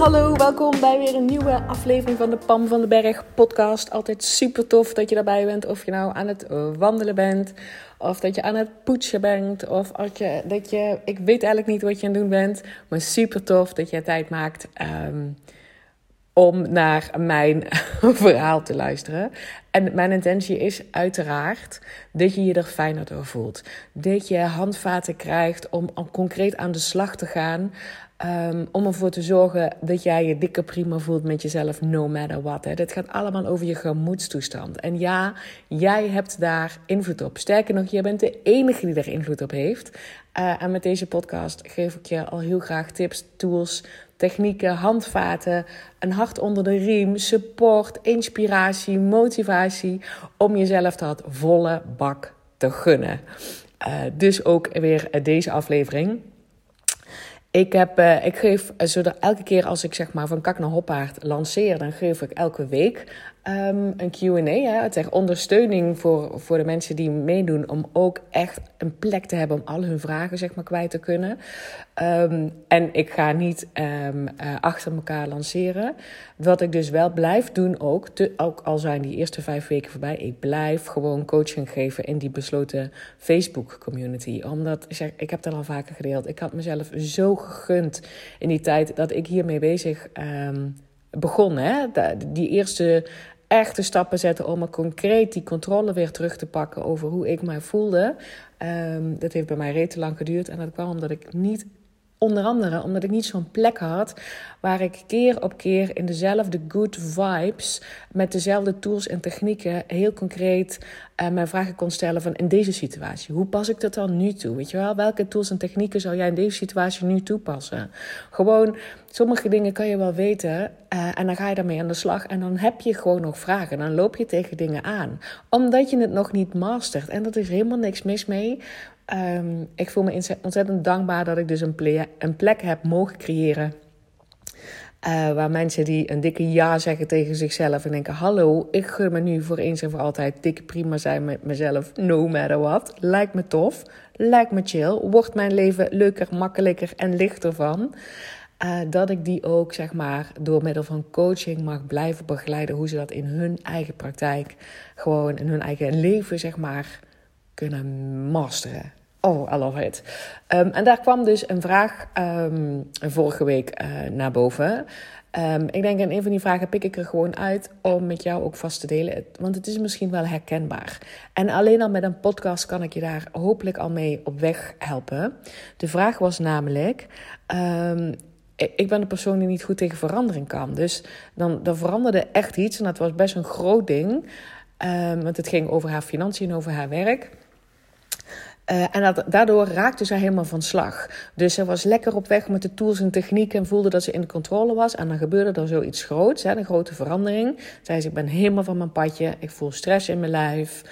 Hallo, welkom bij weer een nieuwe aflevering van de Pam van de Berg podcast. Altijd super tof dat je daarbij bent. Of je nou aan het wandelen bent, of dat je aan het poetsen bent, of dat je, dat je ik weet eigenlijk niet wat je aan het doen bent, maar super tof dat je tijd maakt. Ehm, om naar mijn verhaal te luisteren. En mijn intentie is uiteraard dat je je er fijner door voelt. Dat je handvaten krijgt om, om concreet aan de slag te gaan. Um, om ervoor te zorgen dat jij je dikke prima voelt met jezelf, no matter what. Hè. Dit gaat allemaal over je gemoedstoestand. En ja, jij hebt daar invloed op. Sterker nog, jij bent de enige die er invloed op heeft. Uh, en met deze podcast geef ik je al heel graag tips, tools, technieken, handvaten, een hart onder de riem, support, inspiratie, motivatie om jezelf dat volle bak te gunnen. Uh, dus ook weer deze aflevering. Ik, heb, uh, ik geef, uh, zodat elke keer als ik zeg maar van kak naar hoppaard lanceer, dan geef ik elke week um, een Q&A. Ter ondersteuning voor, voor de mensen die meedoen. Om ook echt een plek te hebben om al hun vragen zeg maar, kwijt te kunnen. Um, en ik ga niet um, uh, achter elkaar lanceren. Wat ik dus wel blijf doen ook. Ook al zijn die eerste vijf weken voorbij. Ik blijf gewoon coaching geven in die besloten Facebook community. Omdat, zeg, ik heb dat al vaker gedeeld. Ik had mezelf zo gegund in die tijd dat ik hiermee bezig begon. Hè? Die eerste echte stappen zetten om er concreet die controle weer terug te pakken over hoe ik mij voelde. Um, dat heeft bij mij rete lang geduurd. En dat kwam omdat ik niet Onder andere omdat ik niet zo'n plek had waar ik keer op keer in dezelfde good vibes, met dezelfde tools en technieken, heel concreet uh, mijn vragen kon stellen van in deze situatie. Hoe pas ik dat dan nu toe? Weet je wel, welke tools en technieken zou jij in deze situatie nu toepassen? Gewoon, sommige dingen kan je wel weten uh, en dan ga je daarmee aan de slag en dan heb je gewoon nog vragen. Dan loop je tegen dingen aan, omdat je het nog niet mastert. En dat is helemaal niks mis mee. Um, ik voel me ontzettend dankbaar dat ik dus een een plek heb mogen creëren. Uh, waar mensen die een dikke ja zeggen tegen zichzelf en denken: Hallo, ik gun me nu voor eens en voor altijd dikke prima zijn met mezelf, no matter what. Lijkt me tof, lijkt me chill, wordt mijn leven leuker, makkelijker en lichter van. Uh, dat ik die ook, zeg maar, door middel van coaching mag blijven begeleiden. Hoe ze dat in hun eigen praktijk, gewoon in hun eigen leven, zeg maar, kunnen masteren. Oh, I love it. Um, en daar kwam dus een vraag um, vorige week uh, naar boven. Um, ik denk in een van die vragen pik ik er gewoon uit om met jou ook vast te delen. Want het is misschien wel herkenbaar. En alleen al met een podcast kan ik je daar hopelijk al mee op weg helpen. De vraag was namelijk. ik ben de persoon die niet goed tegen verandering kan. Dus dan, dan veranderde echt iets. En dat was best een groot ding. want het ging over haar financiën en over haar werk. Uh, en dat, daardoor raakte zij helemaal van slag. Dus ze was lekker op weg met de tools en technieken en voelde dat ze in de controle was. En dan gebeurde er zoiets groots, hè, een grote verandering. Zei ze, ik ben helemaal van mijn padje, ik voel stress in mijn lijf.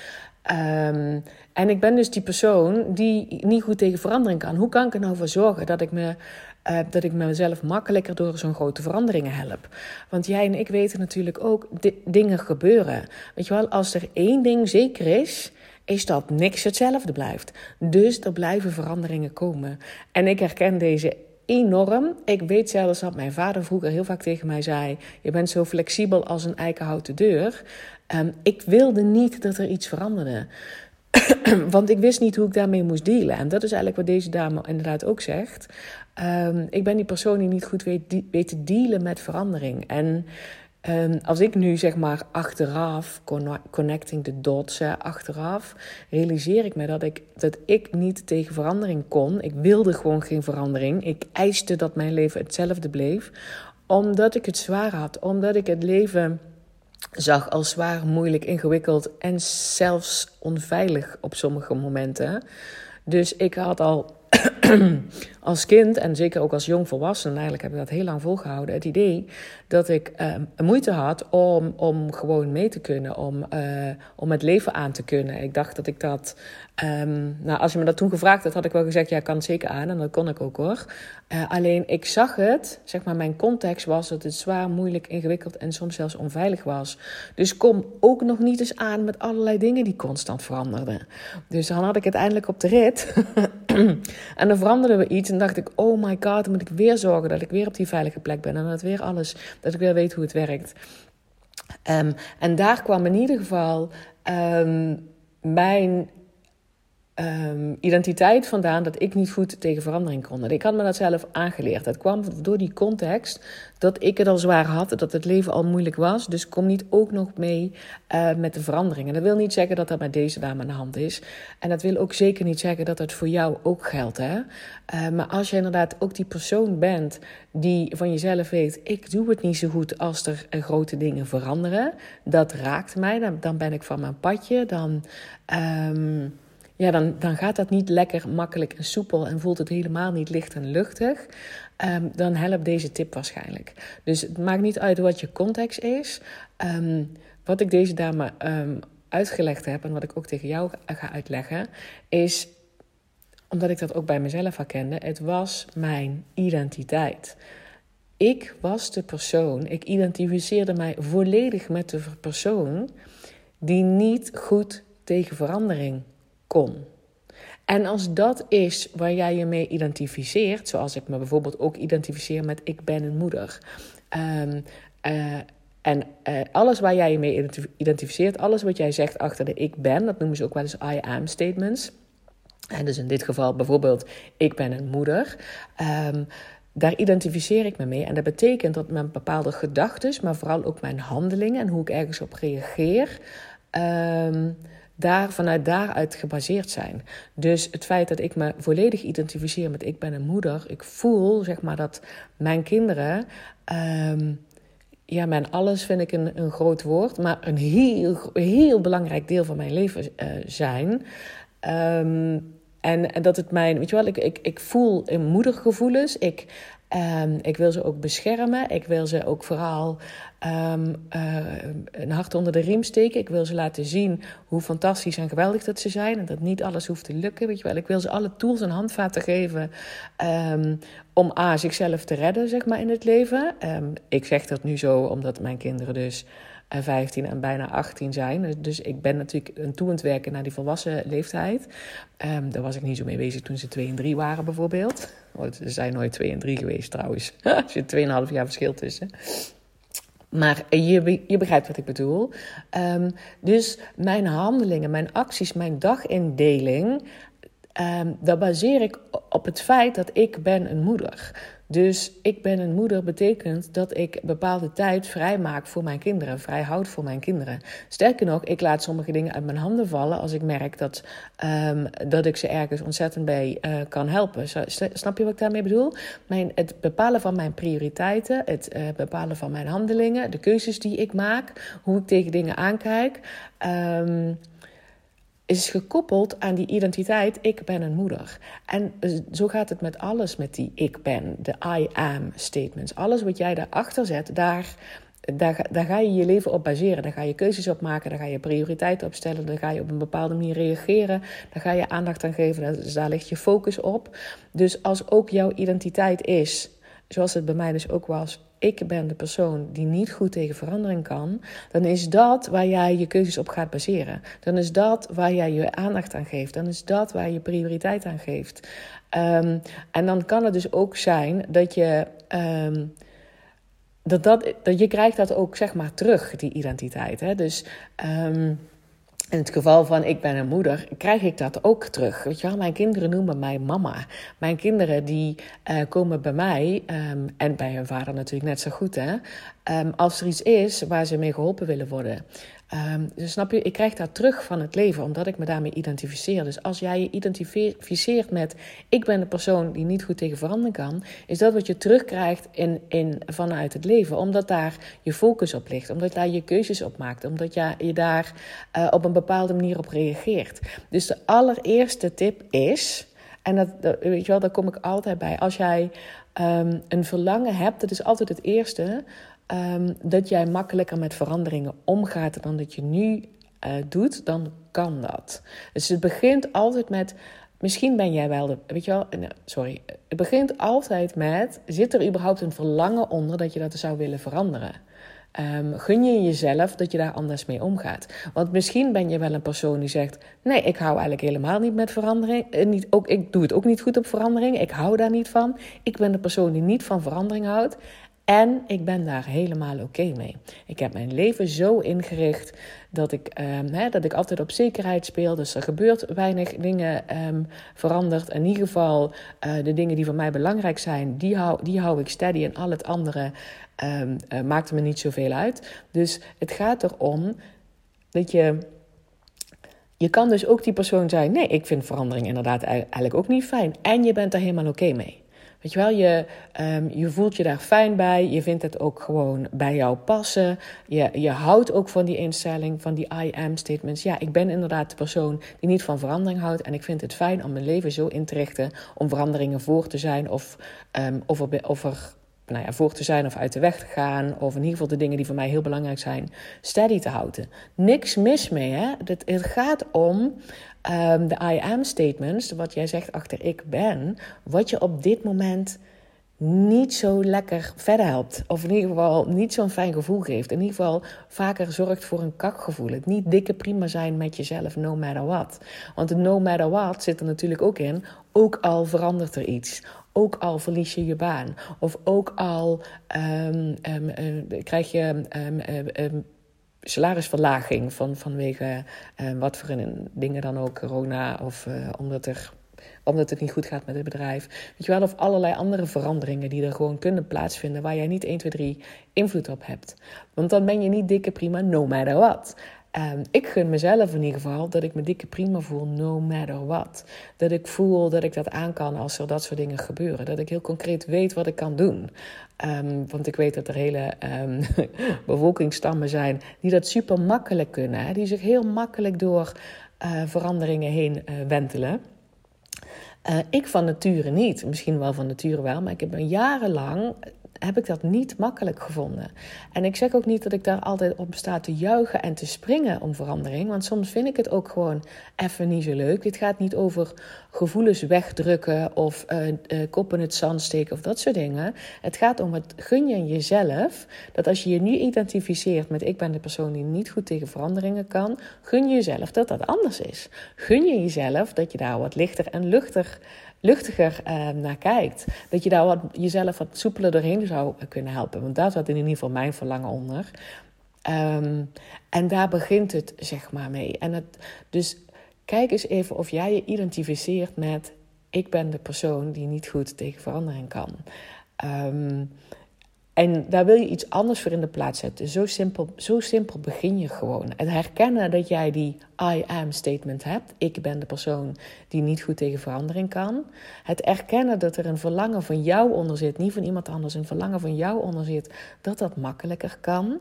Um, en ik ben dus die persoon die niet goed tegen verandering kan. Hoe kan ik er nou voor zorgen dat ik me uh, dat ik mezelf makkelijker door zo'n grote veranderingen help. Want jij en ik weten natuurlijk ook, dingen gebeuren. Weet je wel, als er één ding zeker is, is dat niks hetzelfde blijft. Dus er blijven veranderingen komen. En ik herken deze enorm. Ik weet zelfs dat mijn vader vroeger heel vaak tegen mij zei: Je bent zo flexibel als een eikenhouten deur. Um, ik wilde niet dat er iets veranderde. Want ik wist niet hoe ik daarmee moest dealen. En dat is eigenlijk wat deze dame inderdaad ook zegt. Um, ik ben die persoon die niet goed weet, weet te dealen met verandering. En Um, als ik nu zeg maar achteraf, connecting the dots, achteraf, realiseer ik me dat ik, dat ik niet tegen verandering kon. Ik wilde gewoon geen verandering. Ik eiste dat mijn leven hetzelfde bleef, omdat ik het zwaar had, omdat ik het leven zag als zwaar, moeilijk, ingewikkeld en zelfs onveilig op sommige momenten. Dus ik had al als kind en zeker ook als jong volwassene, eigenlijk heb ik dat heel lang volgehouden, het idee dat ik uh, moeite had om, om gewoon mee te kunnen, om, uh, om het leven aan te kunnen. Ik dacht dat ik dat, um, nou als je me dat toen gevraagd had, had ik wel gezegd, ja, kan het zeker aan en dat kon ik ook hoor. Uh, alleen ik zag het, zeg maar, mijn context was dat het zwaar, moeilijk, ingewikkeld en soms zelfs onveilig was. Dus kom ook nog niet eens aan met allerlei dingen die constant veranderden. Dus dan had ik het eindelijk op de rit en dan veranderde we iets dacht ik, oh my god, moet ik weer zorgen dat ik weer op die veilige plek ben en dat weer alles dat ik weer weet hoe het werkt. Um, en daar kwam in ieder geval um, mijn um, identiteit vandaan dat ik niet goed tegen verandering kon. Ik had me dat zelf aangeleerd. Het kwam door die context dat ik het al zwaar had, dat het leven al moeilijk was. Dus kom niet ook nog mee uh, met de verandering. En dat wil niet zeggen dat dat met deze dame aan de hand is. En dat wil ook zeker niet zeggen dat het voor jou ook geldt. Hè? Uh, maar als je inderdaad ook die persoon bent die van jezelf weet: ik doe het niet zo goed als er uh, grote dingen veranderen. Dat raakt mij. Dan, dan ben ik van mijn padje. Dan. Um, ja, dan, dan gaat dat niet lekker, makkelijk en soepel en voelt het helemaal niet licht en luchtig. Um, dan helpt deze tip waarschijnlijk. Dus het maakt niet uit wat je context is. Um, wat ik deze dame um, uitgelegd heb en wat ik ook tegen jou ga uitleggen, is omdat ik dat ook bij mezelf herkende. Het was mijn identiteit. Ik was de persoon, ik identificeerde mij volledig met de persoon die niet goed tegen verandering kon. En als dat is waar jij je mee identificeert, zoals ik me bijvoorbeeld ook identificeer met ik ben een moeder. Um, uh, en uh, alles waar jij je mee identificeert, alles wat jij zegt achter de ik ben, dat noemen ze ook wel eens I am statements. En dus in dit geval bijvoorbeeld ik ben een moeder. Um, daar identificeer ik me mee. En dat betekent dat mijn bepaalde gedachten, maar vooral ook mijn handelingen en hoe ik ergens op reageer. Um, daar, vanuit daaruit gebaseerd zijn. Dus het feit dat ik me volledig identificeer met ik ben een moeder, ik voel zeg maar dat mijn kinderen, um, ja, mijn alles vind ik een, een groot woord, maar een heel, heel belangrijk deel van mijn leven uh, zijn. En, en dat het mijn, weet je wel, ik, ik, ik voel in moedergevoelens. Ik, um, ik wil ze ook beschermen. Ik wil ze ook vooral um, uh, een hart onder de riem steken. Ik wil ze laten zien hoe fantastisch en geweldig dat ze zijn. En dat niet alles hoeft te lukken. Weet je wel. Ik wil ze alle tools en handvaten geven um, om zichzelf te redden, zeg maar, in het leven. ik zeg dat nu zo omdat mijn kinderen dus 15 en bijna 18 zijn. Dus ik ben natuurlijk een toe aan het werken naar die volwassen leeftijd. Daar was ik niet zo mee bezig toen ze 2 en 3 waren, bijvoorbeeld. Oh, ze zijn nooit 2 en 3 geweest, trouwens. Er zit 2,5 jaar verschil tussen. Maar je, je begrijpt wat ik bedoel. Um, dus mijn handelingen, mijn acties, mijn dagindeling. Um, dat baseer ik op het feit dat ik ben een moeder. Dus ik ben een moeder betekent dat ik bepaalde tijd vrij maak voor mijn kinderen, vrij houd voor mijn kinderen. Sterker nog, ik laat sommige dingen uit mijn handen vallen als ik merk dat, um, dat ik ze ergens ontzettend bij uh, kan helpen. Snap je wat ik daarmee bedoel? Mijn, het bepalen van mijn prioriteiten, het uh, bepalen van mijn handelingen, de keuzes die ik maak, hoe ik tegen dingen aankijk. Um, is gekoppeld aan die identiteit, ik ben een moeder. En zo gaat het met alles met die ik ben, de I am statements. Alles wat jij daarachter zet, daar, daar, ga je je leven op baseren. Daar ga je keuzes op maken, daar ga je prioriteiten op stellen, daar ga je op een bepaalde manier reageren, daar ga je aandacht aan geven, daar ligt je focus op. Dus als ook jouw identiteit is, zoals het bij mij dus ook was, ik ben de persoon die niet goed tegen verandering kan, dan is dat waar jij je keuzes op gaat baseren. Dan is dat waar jij je aandacht aan geeft. Dan is dat waar je prioriteit aan geeft. Um, en dan kan het dus ook zijn dat je. Um, dat, dat, dat je krijgt dat ook zeg maar terug, die identiteit. Hè? Dus um, in het geval van ik ben een moeder, krijg ik dat ook terug. Weet je mijn kinderen noemen mij mama. Mijn kinderen die uh, komen bij mij, um, en bij hun vader natuurlijk net zo goed, hè, um, als er iets is waar ze mee geholpen willen worden. Um, dus snap je, ik krijg dat terug van het leven, omdat ik me daarmee identificeer. Dus als jij je identificeert met ik ben de persoon die niet goed tegen verandering kan, is dat wat je terugkrijgt in, in, vanuit het leven. Omdat daar je focus op ligt, omdat daar je keuzes op maakt, omdat je, je daar uh, op een bepaalde manier op reageert. Dus de allereerste tip is, en dat, weet je wel, daar kom ik altijd bij. Als jij um, een verlangen hebt, dat is altijd het eerste. Um, dat jij makkelijker met veranderingen omgaat dan dat je nu uh, doet, dan kan dat. Dus het begint altijd met. Misschien ben jij wel de. Weet je wel, nee, sorry. Het begint altijd met. Zit er überhaupt een verlangen onder dat je dat zou willen veranderen? Um, gun je jezelf dat je daar anders mee omgaat? Want misschien ben je wel een persoon die zegt: Nee, ik hou eigenlijk helemaal niet met verandering. Eh, niet, ook, ik doe het ook niet goed op verandering. Ik hou daar niet van. Ik ben de persoon die niet van verandering houdt. En ik ben daar helemaal oké mee. Ik heb mijn leven zo ingericht dat ik, hè, dat ik altijd op zekerheid speel. Dus er gebeurt weinig dingen um, veranderd. In ieder geval uh, de dingen die voor mij belangrijk zijn, die hou, die hou ik steady. En al het andere um, uh, maakt me niet zoveel uit. Dus het gaat erom dat je... Je kan dus ook die persoon zijn. Nee, ik vind verandering inderdaad eigenlijk ook niet fijn. En je bent er helemaal oké mee. Weet je wel, je, um, je voelt je daar fijn bij. Je vindt het ook gewoon bij jou passen. Je, je houdt ook van die instelling, van die I am statements. Ja, ik ben inderdaad de persoon die niet van verandering houdt. En ik vind het fijn om mijn leven zo in te richten om veranderingen voor te zijn. Of, um, of, er, of nou ja, voor te zijn of uit de weg te gaan. Of in ieder geval de dingen die voor mij heel belangrijk zijn, steady te houden. Niks mis mee, hè? Het, het gaat om um, de I am statements, wat jij zegt achter ik ben, wat je op dit moment niet zo lekker verder helpt. Of in ieder geval niet zo'n fijn gevoel geeft. In ieder geval vaker zorgt voor een kakgevoel. Het niet dikke prima zijn met jezelf, no matter what. Want het no matter what zit er natuurlijk ook in. Ook al verandert er iets. Ook al verlies je je baan. Of ook al um, um, uh, krijg je salarisverlaging van, vanwege uh, wat voor een, dingen dan ook, corona of uh, omdat, er, omdat het niet goed gaat met het bedrijf. Weet je wel, of allerlei andere veranderingen die er gewoon kunnen plaatsvinden waar jij niet 1, 2, 3 invloed op hebt. Want dan ben je niet dikke prima, no matter what. Um, ik gun mezelf in ieder geval dat ik me dikke prima voel, no matter what. Dat ik voel dat ik dat aan kan als er dat soort dingen gebeuren. Dat ik heel concreet weet wat ik kan doen. Um, want ik weet dat er hele um, bevolkingsstammen zijn die dat super makkelijk kunnen. Hè? Die zich heel makkelijk door uh, veranderingen heen uh, wentelen. Uh, ik van nature niet. Misschien wel van nature wel, maar ik heb jarenlang heb ik dat niet makkelijk gevonden. En ik zeg ook niet dat ik daar altijd op sta te juichen en te springen om verandering. Want soms vind ik het ook gewoon even niet zo leuk. Het gaat niet over gevoelens wegdrukken of uh, kop in het zand steken of dat soort dingen. Het gaat om het gun je jezelf dat als je je nu identificeert met ik ben de persoon die niet goed tegen veranderingen kan, gun je jezelf dat dat anders is. Gun je jezelf dat je daar wat lichter en luchtig luchtiger uh, naar kijkt. Dat je daar wat, jezelf wat soepeler doorheen zou kunnen helpen. Want daar zat in ieder geval mijn verlangen onder. Um, en daar begint het, zeg maar, mee. En het, dus kijk eens even of jij je identificeert met... ik ben de persoon die niet goed tegen verandering kan. Um, en daar wil je iets anders voor in de plaats zetten. Zo simpel, zo simpel begin je gewoon. Het herkennen dat jij die I am statement hebt. Ik ben de persoon die niet goed tegen verandering kan. Het erkennen dat er een verlangen van jou onder zit. Niet van iemand anders, een verlangen van jou onder zit. Dat dat makkelijker kan.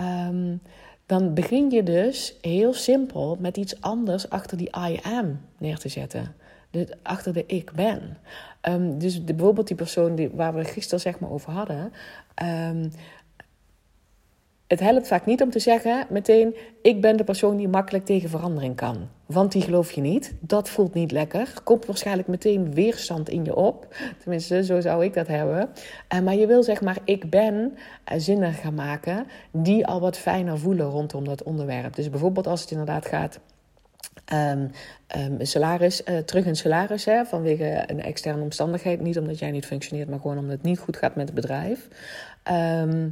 Um, dan begin je dus heel simpel met iets anders achter die I am neer te zetten de, achter de ik ben. Um, dus de, bijvoorbeeld die persoon die, waar we gisteren zeg maar over hadden. Um, het helpt vaak niet om te zeggen meteen: ik ben de persoon die makkelijk tegen verandering kan. Want die geloof je niet. Dat voelt niet lekker. Komt waarschijnlijk meteen weerstand in je op. Tenminste, zo zou ik dat hebben. Uh, maar je wil zeg maar: ik ben uh, zinnen gaan maken die al wat fijner voelen rondom dat onderwerp. Dus bijvoorbeeld als het inderdaad gaat Um, salaris, uh, terug in salaris hè, vanwege een externe omstandigheid. Niet omdat jij niet functioneert, maar gewoon omdat het niet goed gaat met het bedrijf. Ehm,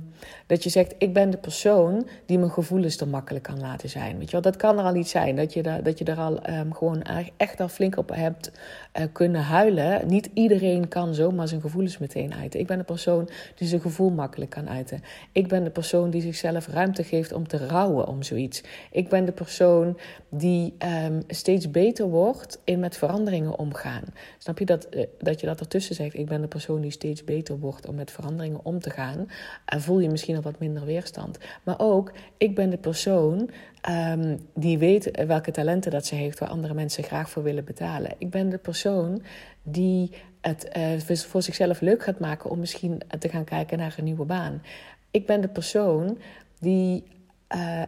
dat je zegt, ik ben de persoon die mijn gevoelens er makkelijk kan laten zijn. Weet je wel? Dat kan er al iets zijn, dat je, dat je er al um, gewoon echt al flink op hebt uh, kunnen huilen. Niet iedereen kan zomaar zijn gevoelens meteen uiten. Ik ben de persoon die zijn gevoel makkelijk kan uiten. Ik ben de persoon die zichzelf ruimte geeft om te rouwen om zoiets. Ik ben de persoon die um, steeds beter wordt in met veranderingen omgaan. Snap je dat, uh, dat je dat ertussen zegt? Ik ben de persoon die steeds beter wordt om met veranderingen om te gaan. En voel je misschien al wat minder weerstand. Maar ook, ik ben de persoon um, die weet welke talenten dat ze heeft, waar andere mensen graag voor willen betalen. Ik ben de persoon die het uh, voor zichzelf leuk gaat maken om misschien te gaan kijken naar een nieuwe baan. Ik ben de persoon die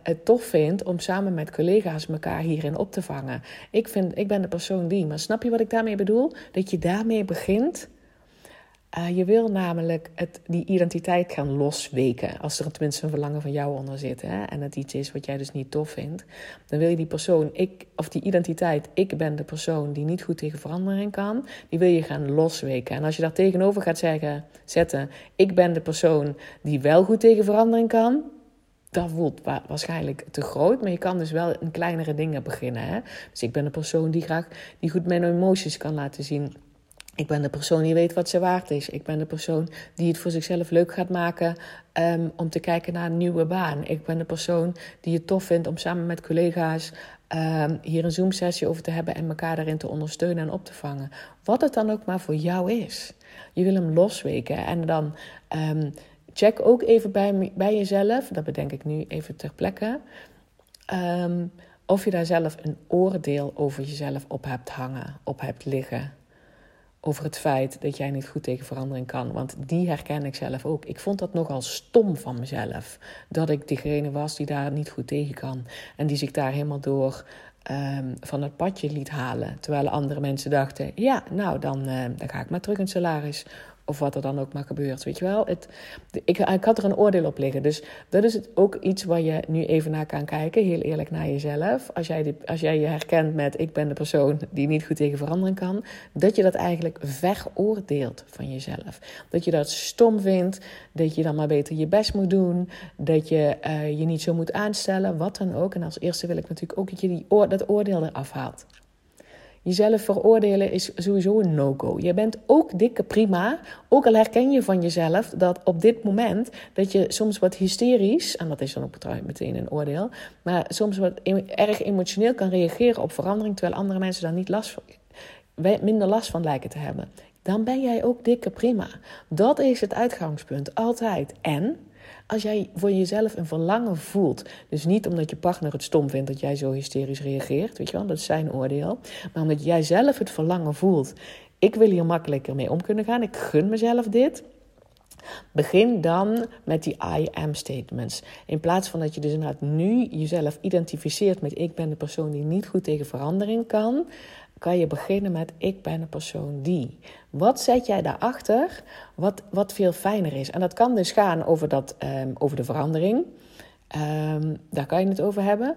het tof vindt om samen met collega's elkaar hierin op te vangen. Ik, vind, ik ben de persoon die. Maar snap je wat ik daarmee bedoel? Dat je daarmee begint uh, je wil namelijk het, die identiteit gaan losweken. Als er tenminste een verlangen van jou onder zit. Hè, en het iets is wat jij dus niet tof vindt. Dan wil je die persoon, ik, of die identiteit, ik ben de persoon die niet goed tegen verandering kan. Die wil je gaan losweken. En als je daar tegenover gaat zeggen, zetten, ik ben de persoon die wel goed tegen verandering kan dat voelt waarschijnlijk te groot. Maar je kan dus wel in kleinere dingen beginnen. Hè? Dus ik ben een persoon die graag die goed mijn emoties kan laten zien. Ik ben de persoon die weet wat ze waard is. Ik ben de persoon die het voor zichzelf leuk gaat maken um, om te kijken naar een nieuwe baan. Ik ben de persoon die het tof vindt om samen met collega's um, hier een Zoom-sessie over te hebben en elkaar daarin te ondersteunen en op te vangen. Wat het dan ook maar voor jou is. Je wil hem losweken en dan um, check ook even bij, bij jezelf, dat bedenk ik nu even ter plekke. of je daar zelf een oordeel over jezelf op hebt hangen, op hebt liggen over het feit dat jij niet goed tegen verandering kan. Want die herken ik zelf ook. Ik vond dat nogal stom van mezelf. Dat ik degene was die daar niet goed tegen kan. En die zich daar helemaal door um, van het padje liet halen. Terwijl andere mensen dachten: ja, nou dan, uh, dan ga ik maar terug in salaris. Of wat er dan ook maar gebeurt, weet je wel. Het, ik, ik had er een oordeel op liggen. Dus dat is het ook iets waar je nu even naar kan kijken. Heel eerlijk naar jezelf. Als jij, die, als jij je herkent met ik ben de persoon die niet goed tegen verandering kan. Dat je dat eigenlijk veroordeelt van jezelf. Dat je dat stom vindt. Dat je dan maar beter je best moet doen. Dat je uh, je niet zo moet aanstellen. Wat dan ook. En als eerste wil ik natuurlijk ook dat je die dat oordeel eraf haalt. Jezelf veroordelen is sowieso een no-go. Je bent ook dikke prima, ook al herken je van jezelf dat op dit moment dat je soms wat hysterisch, en dat is dan ook meteen een oordeel, maar soms wat erg emotioneel kan reageren op verandering, terwijl andere mensen daar niet last van, minder last van lijken te hebben. Dan ben jij ook dikke prima. Dat is het uitgangspunt, altijd. En als jij voor jezelf een verlangen voelt, dus niet omdat je partner het stom vindt dat jij zo hysterisch reageert, weet je wel, dat is zijn oordeel, maar omdat jij zelf het verlangen voelt, ik wil hier makkelijker mee om kunnen gaan, ik gun mezelf dit. Begin dan met die I am statements. In plaats van dat je dus inderdaad nu jezelf identificeert met ik ben de persoon die niet goed tegen verandering kan, kan je beginnen met ik ben een persoon die. Wat zet jij daarachter wat, wat veel fijner is? En dat kan dus gaan over, dat, um, over de verandering. Um, daar kan je het over hebben.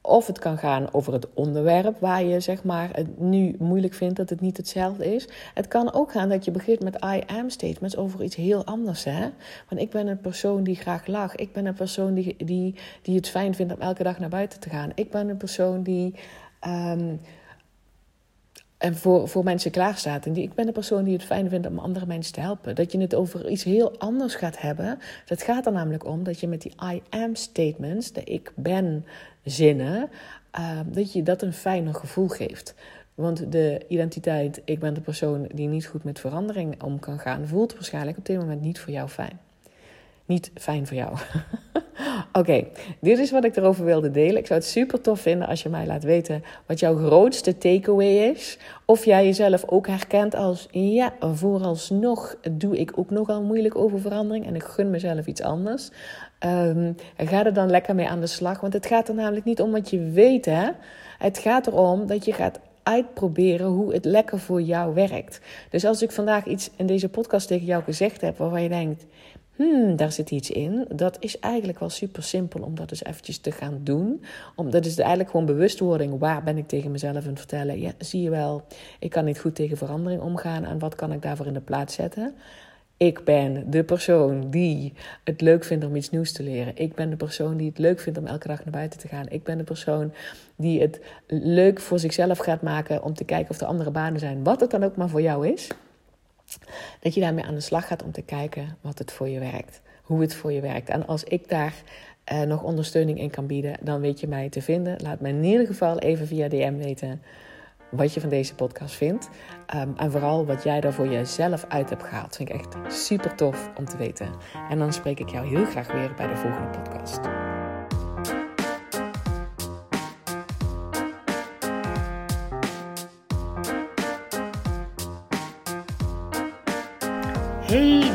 Of het kan gaan over het onderwerp waar je zeg maar, het nu moeilijk vindt dat het niet hetzelfde is. Het kan ook gaan dat je begint met I am statements over iets heel anders. Hè? Want ik ben een persoon die graag lacht. Ik ben een persoon die, die, die het fijn vindt om elke dag naar buiten te gaan. Ik ben een persoon die. Um, en voor, voor mensen klaarstaat. En die, ik ben de persoon die het fijn vindt om andere mensen te helpen. Dat je het over iets heel anders gaat hebben. Dat gaat er namelijk om dat je met die I am statements, de ik ben zinnen, uh, dat je dat een fijner gevoel geeft. Want de identiteit, ik ben de persoon die niet goed met verandering om kan gaan, voelt waarschijnlijk op dit moment niet voor jou fijn. Niet fijn voor jou. Oké, dit is wat ik erover wilde delen. Ik zou het super tof vinden als je mij laat weten wat jouw grootste takeaway is. Of jij jezelf ook herkent als, ja, vooralsnog doe ik ook nogal moeilijk over verandering en ik gun mezelf iets anders. Um, ga er dan lekker mee aan de slag, want het gaat er namelijk niet om wat je weet, hè. Het gaat erom dat je gaat uitproberen hoe het lekker voor jou werkt. Dus als ik vandaag iets in deze podcast tegen jou gezegd heb waarvan je denkt, hmm, daar zit iets in. Dat is eigenlijk wel super simpel om dat eens eventjes te gaan doen. Om, dat is eigenlijk gewoon bewustwording. Waar ben ik tegen mezelf aan het vertellen? Ja, zie je wel, ik kan niet goed tegen verandering omgaan. En wat kan ik daarvoor in de plaats zetten? Ik ben de persoon die het leuk vindt om iets nieuws te leren. Ik ben de persoon die het leuk vindt om elke dag naar buiten te gaan. Ik ben de persoon die het leuk voor zichzelf gaat maken om te kijken of er andere banen zijn. Wat het dan ook maar voor jou is. Dat je daarmee aan de slag gaat om te kijken wat het voor je werkt. Hoe het voor je werkt. En als ik daar uh, nog ondersteuning in kan bieden, dan weet je mij te vinden. Laat me in ieder geval even via DM weten wat je van deze podcast vindt. Um, en vooral wat jij daar voor jezelf uit hebt gehaald. Vind ik echt super tof om te weten. En dan spreek ik jou heel graag weer bij de volgende podcast.